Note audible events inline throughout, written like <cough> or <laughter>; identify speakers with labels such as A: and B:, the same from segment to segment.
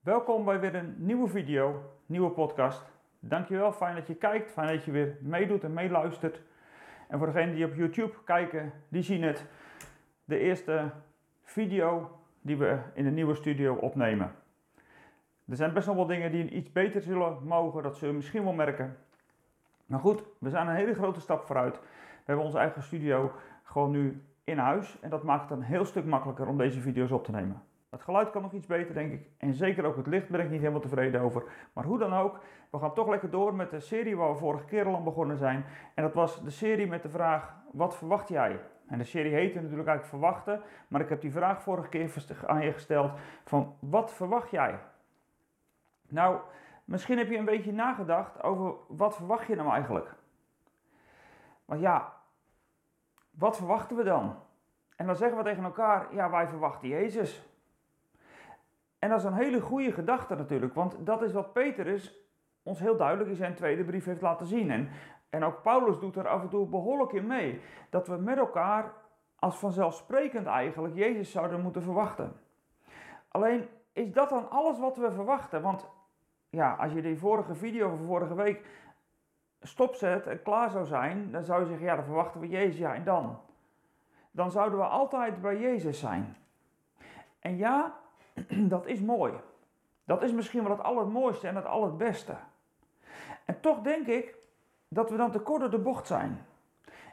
A: Welkom bij weer een nieuwe video, nieuwe podcast. Dankjewel, fijn dat je kijkt, fijn dat je weer meedoet en meeluistert. En voor degenen die op YouTube kijken, die zien het. De eerste video die we in de nieuwe studio opnemen. Er zijn best wel wat dingen die iets beter zullen mogen, dat zullen we misschien wel merken. Maar goed, we zijn een hele grote stap vooruit. We hebben onze eigen studio gewoon nu in huis en dat maakt het een heel stuk makkelijker om deze video's op te nemen. Het geluid kan nog iets beter, denk ik. En zeker ook het licht ben ik niet helemaal tevreden over. Maar hoe dan ook, we gaan toch lekker door met de serie waar we vorige keer al aan begonnen zijn. En dat was de serie met de vraag: Wat verwacht jij? En de serie heette natuurlijk eigenlijk Verwachten. Maar ik heb die vraag vorige keer aan je gesteld: van wat verwacht jij? Nou, misschien heb je een beetje nagedacht over wat verwacht je nou eigenlijk? Want ja, wat verwachten we dan? En dan zeggen we tegen elkaar: Ja, wij verwachten Jezus. En dat is een hele goede gedachte natuurlijk, want dat is wat Petrus ons heel duidelijk in zijn tweede brief heeft laten zien. En, en ook Paulus doet er af en toe behoorlijk in mee. Dat we met elkaar als vanzelfsprekend eigenlijk Jezus zouden moeten verwachten. Alleen is dat dan alles wat we verwachten? Want ja, als je die vorige video van vorige week stopzet en klaar zou zijn, dan zou je zeggen, ja, dan verwachten we Jezus, ja, en dan? Dan zouden we altijd bij Jezus zijn. En ja, <clears throat> dat is mooi. Dat is misschien wel het allermooiste en het allerbeste. En toch denk ik dat we dan te kort door de bocht zijn.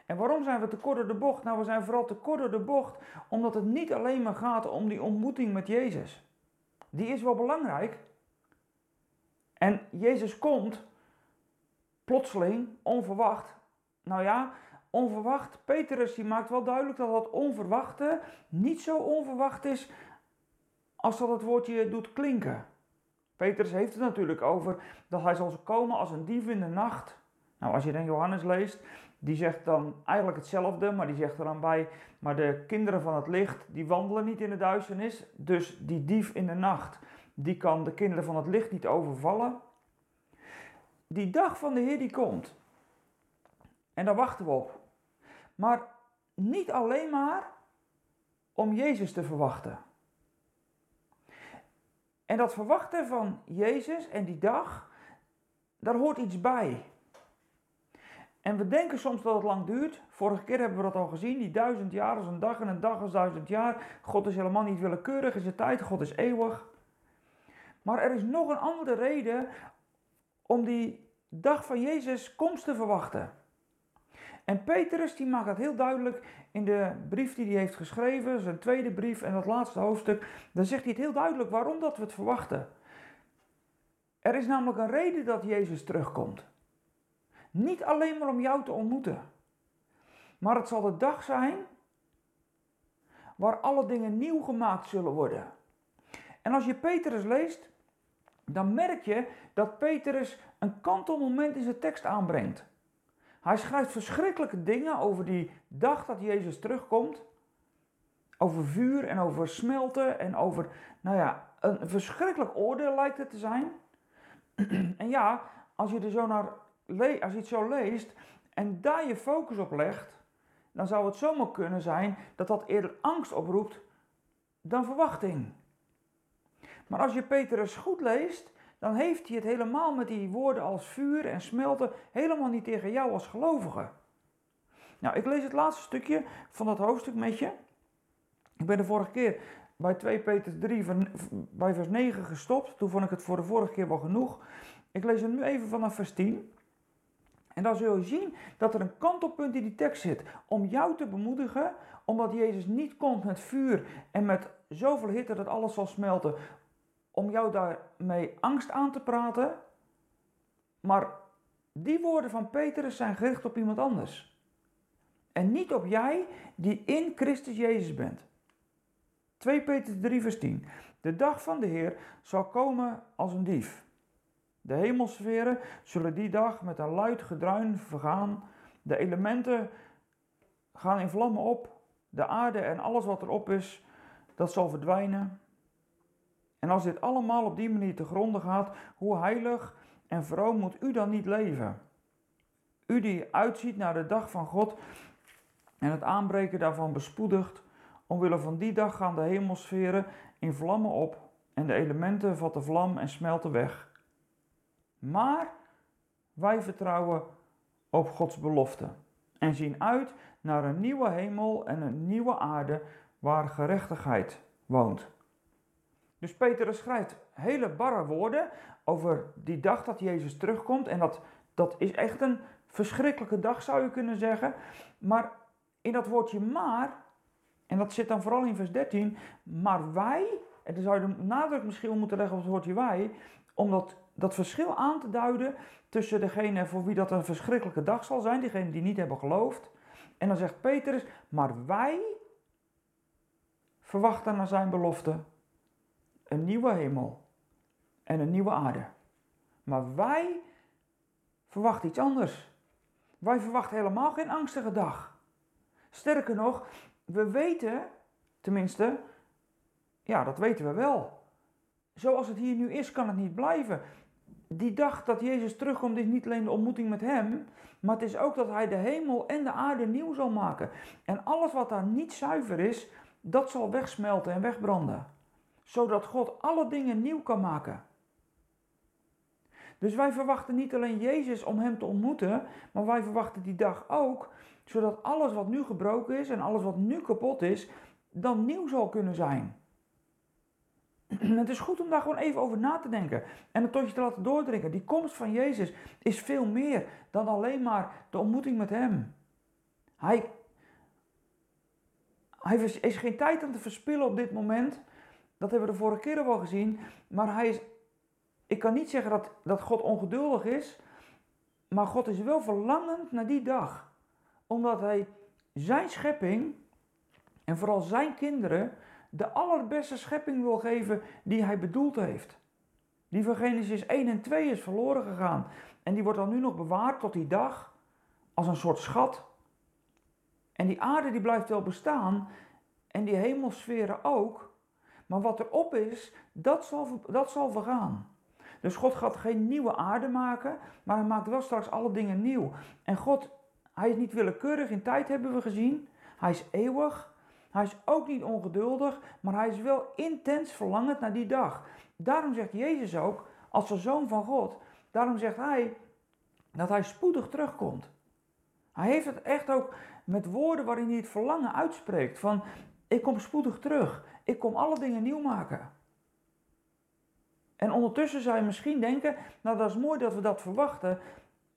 A: En waarom zijn we te kort door de bocht? Nou, we zijn vooral te kort door de bocht omdat het niet alleen maar gaat om die ontmoeting met Jezus. Die is wel belangrijk. En Jezus komt plotseling, onverwacht. Nou ja, onverwacht. Petrus die maakt wel duidelijk dat dat onverwachte niet zo onverwacht is als dat het woordje doet klinken. Petrus heeft het natuurlijk over dat hij zal komen als een dief in de nacht. Nou, als je dan Johannes leest, die zegt dan eigenlijk hetzelfde, maar die zegt er dan bij: Maar de kinderen van het licht, die wandelen niet in de duisternis. Dus die dief in de nacht, die kan de kinderen van het licht niet overvallen. Die dag van de Heer die komt. En daar wachten we op. Maar niet alleen maar om Jezus te verwachten. En dat verwachten van Jezus en die dag, daar hoort iets bij. En we denken soms dat het lang duurt. Vorige keer hebben we dat al gezien. Die duizend jaar als een dag en een dag als duizend jaar. God is helemaal niet willekeurig in zijn tijd. God is eeuwig. Maar er is nog een andere reden om die dag van Jezus komst te verwachten. En Petrus die maakt dat heel duidelijk in de brief die hij heeft geschreven, zijn tweede brief en dat laatste hoofdstuk. Dan zegt hij het heel duidelijk waarom dat we het verwachten. Er is namelijk een reden dat Jezus terugkomt. Niet alleen maar om jou te ontmoeten. Maar het zal de dag zijn waar alle dingen nieuw gemaakt zullen worden. En als je Petrus leest, dan merk je dat Petrus een kantelmoment in zijn tekst aanbrengt. Hij schrijft verschrikkelijke dingen over die dag dat Jezus terugkomt. Over vuur en over smelten en over, nou ja, een verschrikkelijk oordeel lijkt het te zijn. <clears throat> en ja, als je, er zo naar, als je het zo leest en daar je focus op legt, dan zou het zomaar kunnen zijn dat dat eerder angst oproept dan verwachting. Maar als je Petrus goed leest, dan heeft hij het helemaal met die woorden als vuur en smelten helemaal niet tegen jou als gelovige. Nou, ik lees het laatste stukje van dat hoofdstuk met je. Ik ben de vorige keer bij 2 Peter 3 bij vers 9 gestopt. Toen vond ik het voor de vorige keer wel genoeg. Ik lees hem nu even vanaf vers 10. En dan zul je zien dat er een kantelpunt in die tekst zit om jou te bemoedigen, omdat Jezus niet komt met vuur en met zoveel hitte dat alles zal smelten, om jou daarmee angst aan te praten. Maar die woorden van Petrus zijn gericht op iemand anders. En niet op jij die in Christus Jezus bent. 2 Petrus 3 vers 10. De dag van de Heer zal komen als een dief. De hemelsferen zullen die dag met een luid gedruin vergaan. De elementen gaan in vlammen op. De aarde en alles wat erop is, dat zal verdwijnen. En als dit allemaal op die manier te gronden gaat, hoe heilig en vroom moet u dan niet leven? U die uitziet naar de dag van God en het aanbreken daarvan bespoedigt, omwille van die dag gaan de hemelsferen in vlammen op en de elementen vatten vlam en smelten weg. Maar wij vertrouwen op Gods belofte en zien uit naar een nieuwe hemel en een nieuwe aarde waar gerechtigheid woont. Dus Petrus schrijft hele barre woorden over die dag dat Jezus terugkomt. En dat, dat is echt een verschrikkelijke dag, zou je kunnen zeggen. Maar in dat woordje maar, en dat zit dan vooral in vers 13, maar wij, en dan zou je de nadruk misschien moeten leggen op het woordje wij, om dat, verschil aan te duiden tussen degene voor wie dat een verschrikkelijke dag zal zijn, diegenen die niet hebben geloofd. En dan zegt Petrus, maar wij verwachten naar zijn belofte een nieuwe hemel en een nieuwe aarde. Maar wij verwachten iets anders. Wij verwachten helemaal geen angstige dag. Sterker nog, we weten, tenminste, ja, dat weten we wel. Zoals het hier nu is, kan het niet blijven. Die dag dat Jezus terugkomt is niet alleen de ontmoeting met Hem, maar het is ook dat Hij de hemel en de aarde nieuw zal maken. En alles wat daar niet zuiver is, dat zal wegsmelten en wegbranden. Zodat God alle dingen nieuw kan maken. Dus wij verwachten niet alleen Jezus om Hem te ontmoeten, maar wij verwachten die dag ook, zodat alles wat nu gebroken is en alles wat nu kapot is, dan nieuw zal kunnen zijn. <clears throat> Het is goed om daar gewoon even over na te denken en het tot je te laten doordringen. Die komst van Jezus is veel meer dan alleen maar de ontmoeting met Hem. Hij, hij is geen tijd aan te verspillen op dit moment. Dat hebben we de vorige keer al gezien. Maar hij is ik kan niet zeggen dat, dat God ongeduldig is, maar God is wel verlangend naar die dag. Omdat hij zijn schepping en vooral zijn kinderen de allerbeste schepping wil geven die hij bedoeld heeft. Die van Genesis 1 en 2 is verloren gegaan. En die wordt dan nu nog bewaard tot die dag als een soort schat. En die aarde die blijft wel bestaan en die hemelsferen ook. Maar wat erop is, dat zal, dat zal vergaan. Dus God gaat geen nieuwe aarde maken, maar hij maakt wel straks alle dingen nieuw. En God, hij is niet willekeurig in tijd, hebben we gezien. Hij is eeuwig. Hij is ook niet ongeduldig, maar hij is wel intens verlangend naar die dag. Daarom zegt Jezus ook, als de zoon van God, daarom zegt hij dat hij spoedig terugkomt. Hij heeft het echt ook met woorden waarin hij het verlangen uitspreekt. Van, ik kom spoedig terug. Ik kom alle dingen nieuw maken. En ondertussen zou je misschien denken, nou dat is mooi dat we dat verwachten,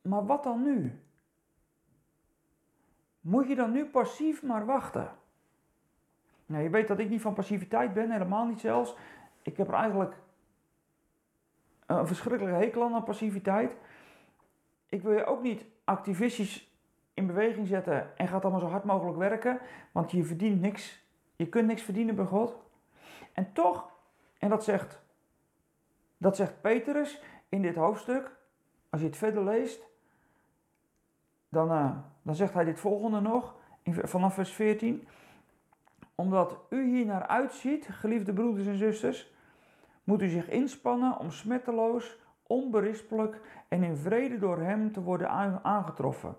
A: maar wat dan nu? Moet je dan nu passief maar wachten? Nou, je weet dat ik niet van passiviteit ben, helemaal niet zelfs. Ik heb er eigenlijk een verschrikkelijke hekel aan, aan passiviteit. Ik wil je ook niet activistisch in beweging zetten en gaat allemaal zo hard mogelijk werken, want je verdient niks. Je kunt niks verdienen bij God. En toch, en dat zegt dat zegt Petrus in dit hoofdstuk. Als je het verder leest, dan, uh, dan zegt hij dit volgende nog, in, vanaf vers 14. Omdat u hier naar uitziet, geliefde broeders en zusters, moet u zich inspannen om smetteloos, onberispelijk en in vrede door hem te worden aangetroffen.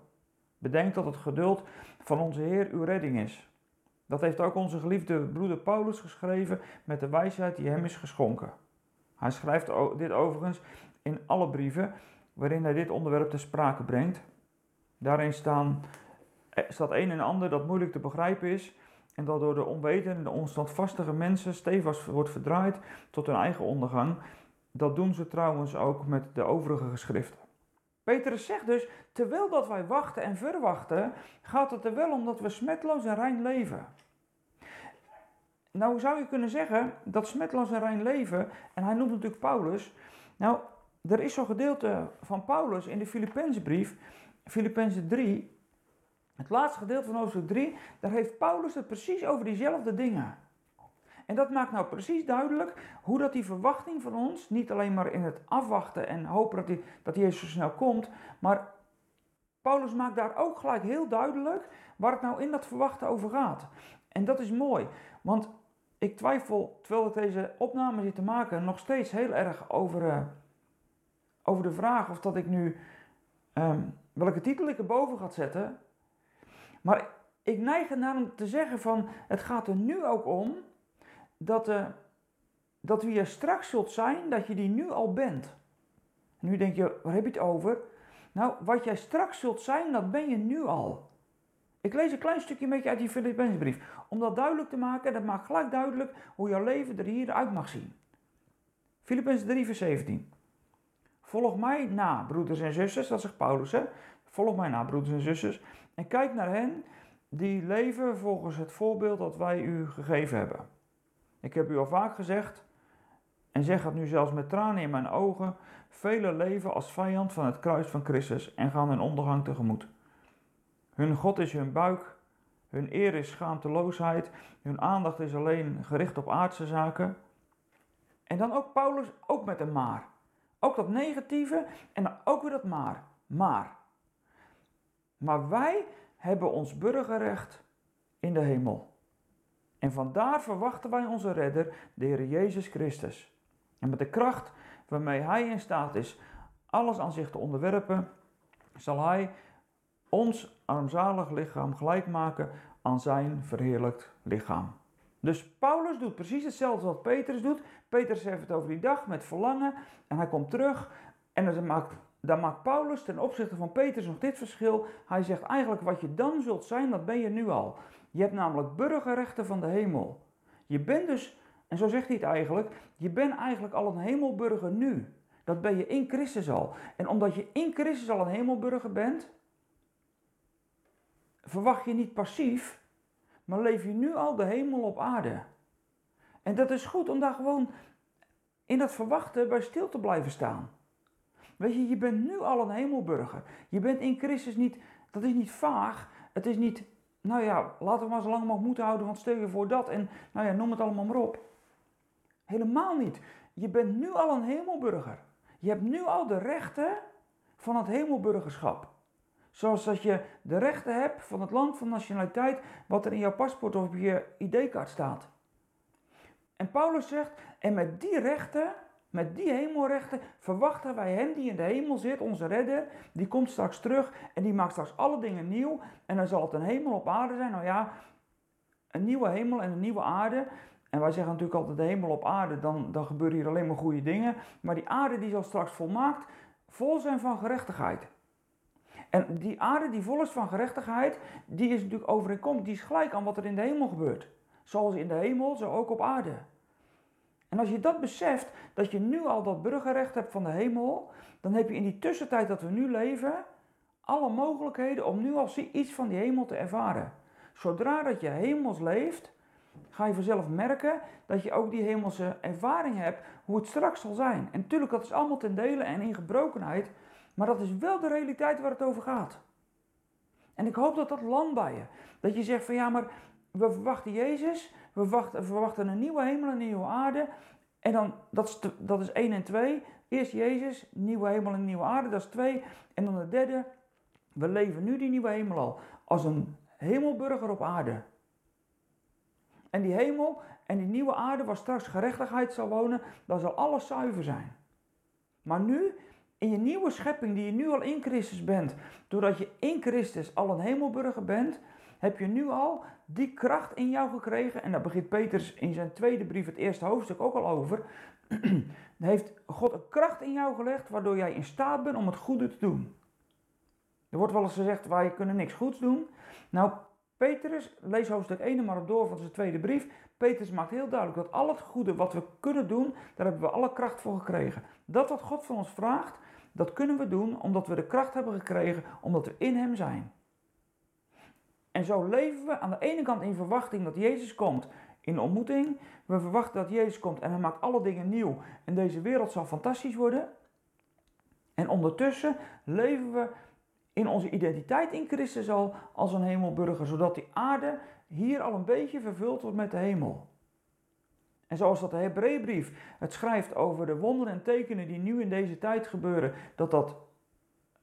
A: Bedenk dat het geduld van onze Heer uw redding is. Dat heeft ook onze geliefde broeder Paulus geschreven met de wijsheid die hem is geschonken. Hij schrijft dit overigens in alle brieven waarin hij dit onderwerp ter sprake brengt. Daarin staan, eh, staat een en ander dat moeilijk te begrijpen is en dat door de onwetende en de onstandvastige mensen stevast wordt verdraaid tot hun eigen ondergang. Dat doen ze trouwens ook met de overige geschriften. Petrus zegt dus, terwijl dat wij wachten en verwachten, gaat het er wel om dat we smetloos en rein leven. Nou zou je kunnen zeggen dat smetloos en rein leven, en hij noemt natuurlijk Paulus. Nou, er is zo'n gedeelte van Paulus in de Filippenzenbrief, Filippenzen 3, het laatste gedeelte van hoofdstuk 3, daar heeft Paulus het precies over diezelfde dingen. En dat maakt nou precies duidelijk hoe dat die verwachting van ons, niet alleen maar in het afwachten en hopen dat, die, dat Jezus zo snel komt, maar Paulus maakt daar ook gelijk heel duidelijk waar het nou in dat verwachten over gaat. En dat is mooi, want ik twijfel, terwijl ik deze opname zit te maken, nog steeds heel erg over, uh, over de vraag of dat ik nu um, welke titel ik erboven ga zetten. Maar ik neig ernaar om te zeggen van het gaat er nu ook om dat, uh, dat wie je straks zult zijn, dat je die nu al bent. En nu denk je, waar heb je het over? Nou, wat jij straks zult zijn, dat ben je nu al. Ik lees een klein stukje met je uit die Filipijnsbrief. Om dat duidelijk te maken, dat maakt gelijk duidelijk hoe jouw leven er hier uit mag zien. Filippenzen 3 vers 17. Volg mij na, broeders en zusters, dat zegt Paulus. Hè? Volg mij na, broeders en zusters. En kijk naar hen die leven volgens het voorbeeld dat wij u gegeven hebben. Ik heb u al vaak gezegd, en zeg het nu zelfs met tranen in mijn ogen, vele leven als vijand van het kruis van Christus en gaan hun ondergang tegemoet. Hun God is hun buik, hun eer is schaamteloosheid, hun aandacht is alleen gericht op aardse zaken. En dan ook Paulus, ook met een maar. Ook dat negatieve en dan ook weer dat maar. Maar. Maar wij hebben ons burgerrecht in de hemel. En vandaar verwachten wij onze redder, de Heer Jezus Christus. En met de kracht waarmee Hij in staat is alles aan zich te onderwerpen, zal Hij ons armzalig lichaam gelijk maken aan zijn verheerlijkt lichaam. Dus Paulus doet precies hetzelfde wat Petrus doet. Petrus heeft het over die dag met verlangen en hij komt terug en dan maakt, dan maakt Paulus ten opzichte van Petrus nog dit verschil. Hij zegt eigenlijk wat je dan zult zijn, dat ben je nu al. Je hebt namelijk burgerrechten van de hemel. Je bent dus, en zo zegt hij het eigenlijk, je bent eigenlijk al een hemelburger nu. Dat ben je in Christus al. En omdat je in Christus al een hemelburger bent, verwacht je niet passief, maar leef je nu al de hemel op aarde. En dat is goed om daar gewoon in dat verwachten bij stil te blijven staan. Weet je, je bent nu al een hemelburger. Je bent in Christus niet, dat is niet vaag. Het is niet, nou ja, laten we maar zo lang mogelijk moeten houden, want stel je voor dat en, nou ja, noem het allemaal maar op. Helemaal niet. Je bent nu al een hemelburger. Je hebt nu al de rechten van het hemelburgerschap. Zoals dat je de rechten hebt van het land van nationaliteit wat er in jouw paspoort of op je ID-kaart staat. En Paulus zegt, en met die rechten, met die hemelrechten, verwachten wij hem die in de hemel zit, onze redder, die komt straks terug en die maakt straks alle dingen nieuw. En dan zal het een hemel op aarde zijn. Nou ja, een nieuwe hemel en een nieuwe aarde. En wij zeggen natuurlijk altijd de hemel op aarde, dan, dan gebeuren hier alleen maar goede dingen. Maar die aarde die zal straks volmaakt vol zijn van gerechtigheid. En die aarde die vol is van gerechtigheid, die is natuurlijk overeenkomstig, die is gelijk aan wat er in de hemel gebeurt. Zoals in de hemel, zo ook op aarde. En als je dat beseft, dat je nu al dat burgerrecht hebt van de hemel, dan heb je in die tussentijd dat we nu leven, alle mogelijkheden om nu al iets van die hemel te ervaren. Zodra dat je hemels leeft, ga je vanzelf merken dat je ook die hemelse ervaring hebt, hoe het straks zal zijn. En natuurlijk, dat is allemaal ten dele en in gebrokenheid, maar dat is wel de realiteit waar het over gaat. En ik hoop dat dat landt bij je. Dat je zegt van ja, maar we verwachten Jezus, we verwachten, verwachten een nieuwe hemel en een nieuwe aarde. En dan, dat is, dat is één en twee. Eerst Jezus, nieuwe hemel en nieuwe aarde, dat is twee. En dan de derde, we leven nu die nieuwe hemel al. Als een hemelburger op aarde. En die hemel en die nieuwe aarde waar straks gerechtigheid zal wonen, dan zal alles zuiver zijn. Maar nu in je nieuwe schepping die je nu al in Christus bent, doordat je in Christus al een hemelburger bent, heb je nu al die kracht in jou gekregen. En daar begint Petrus in zijn tweede brief, het eerste hoofdstuk, ook al over. <clears throat> heeft God een kracht in jou gelegd, waardoor jij in staat bent om het goede te doen. Er wordt wel eens gezegd, wij kunnen niks goeds doen. Nou, Petrus, lees hoofdstuk 1 maar op door van zijn tweede brief. Petrus maakt heel duidelijk dat al het goede wat we kunnen doen, daar hebben we alle kracht voor gekregen. Dat wat God van ons vraagt, dat kunnen we doen omdat we de kracht hebben gekregen, omdat we in Hem zijn. En zo leven we aan de ene kant in verwachting dat Jezus komt in ontmoeting. We verwachten dat Jezus komt en Hij maakt alle dingen nieuw. En deze wereld zal fantastisch worden. En ondertussen leven we in onze identiteit in Christus al als een hemelburger, zodat die aarde hier al een beetje vervuld wordt met de hemel. En zoals dat de Hebreeënbrief het schrijft over de wonderen en tekenen die nu in deze tijd gebeuren, dat dat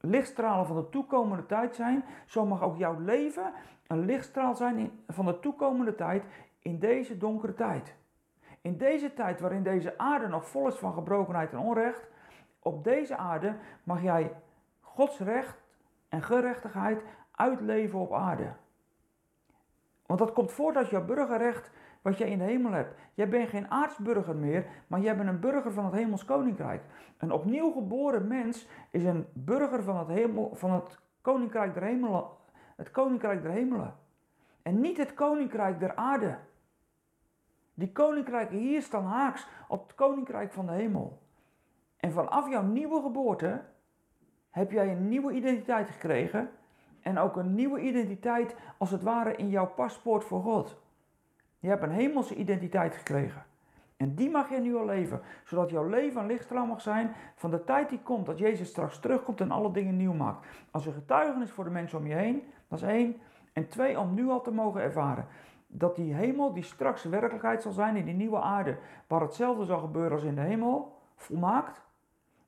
A: lichtstralen van de toekomende tijd zijn, zo mag ook jouw leven een lichtstraal zijn van de toekomende tijd in deze donkere tijd. In deze tijd waarin deze aarde nog vol is van gebrokenheid en onrecht, op deze aarde mag jij Gods recht en gerechtigheid uitleven op aarde. Want dat komt voort uit jouw burgerrecht wat jij in de hemel hebt. Jij bent geen aartsburger meer, maar jij bent een burger van het hemels koninkrijk. Een opnieuw geboren mens is een burger van het, hemel, van het koninkrijk der hemelen. Het koninkrijk der hemelen. En niet het koninkrijk der aarde. Die koninkrijken hier staan haaks op het koninkrijk van de hemel. En vanaf jouw nieuwe geboorte heb jij een nieuwe identiteit gekregen. En ook een nieuwe identiteit als het ware in jouw paspoort voor God. Je hebt een hemelse identiteit gekregen. En die mag je nu al leven, zodat jouw leven een lichtstraal mag zijn van de tijd die komt, dat Jezus straks terugkomt en alle dingen nieuw maakt. Als een getuigenis voor de mensen om je heen, dat is één. En twee, om nu al te mogen ervaren dat die hemel, die straks werkelijkheid zal zijn in die nieuwe aarde, waar hetzelfde zal gebeuren als in de hemel, volmaakt,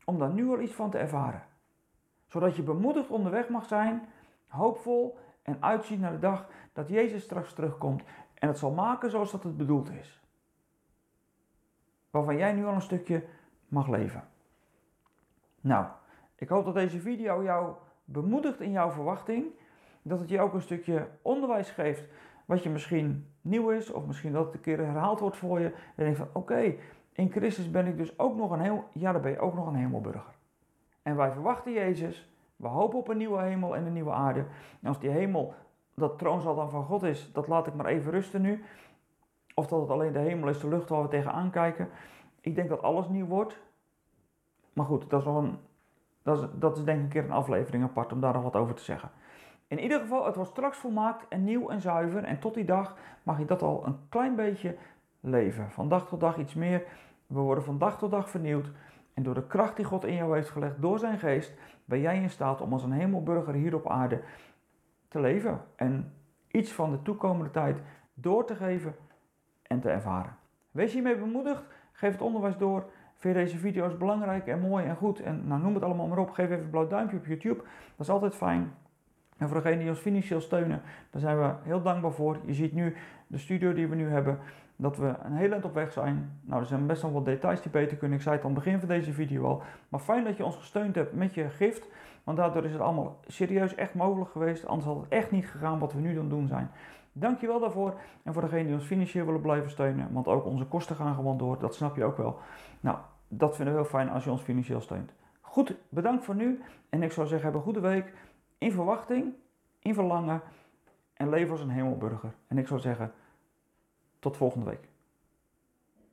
A: om daar nu al iets van te ervaren. Zodat je bemoedigd onderweg mag zijn, hoopvol en uitziet naar de dag dat Jezus straks terugkomt en het zal maken zoals dat het bedoeld is. Waarvan jij nu al een stukje mag leven. Nou, ik hoop dat deze video jou bemoedigt in jouw verwachting. Dat het je ook een stukje onderwijs geeft wat je misschien nieuw is, of misschien dat het een keer herhaald wordt voor je. En denk van oké, in Christus ben ik dus ook nog een heel, ja, dan ben je ook nog een hemelburger. En wij verwachten Jezus, we hopen op een nieuwe hemel en een nieuwe aarde. En als die hemel, dat troonzaal dan van God is, dat laat ik maar even rusten nu. Of dat het alleen de hemel is, de lucht waar we tegenaan kijken. Ik denk dat alles nieuw wordt. Maar goed, dat is, een, dat is, dat is denk ik een keer een aflevering apart om daar nog wat over te zeggen. In ieder geval, het wordt straks volmaakt en nieuw en zuiver. En tot die dag mag je dat al een klein beetje leven. Van dag tot dag iets meer. We worden van dag tot dag vernieuwd. En door de kracht die God in jou heeft gelegd door zijn geest, ben jij in staat om als een hemelburger hier op aarde te leven. En iets van de toekomende tijd door te geven en te ervaren. Wees hiermee bemoedigd. Geef het onderwijs door. Vind je deze video's belangrijk en mooi en goed? En nou, noem het allemaal maar op. Geef even een blauw duimpje op YouTube. Dat is altijd fijn. En voor degenen die ons financieel steunen, daar zijn we heel dankbaar voor. Je ziet nu de studio die we nu hebben, dat we een heel eind op weg zijn. Nou, er zijn best wel wat details die beter kunnen. Ik zei het aan het begin van deze video al. Maar fijn dat je ons gesteund hebt met je gift. Want daardoor is het allemaal serieus echt mogelijk geweest. Anders had het echt niet gegaan wat we nu dan doen zijn. Dankjewel daarvoor. En voor degenen die ons financieel willen blijven steunen. Want ook onze kosten gaan gewoon door. Dat snap je ook wel. Nou, dat vinden we heel fijn als je ons financieel steunt. Goed, bedankt voor nu. En ik zou zeggen, heb een goede week in verwachting, in verlangen en leef als een hemelburger. En ik zou zeggen, tot volgende week.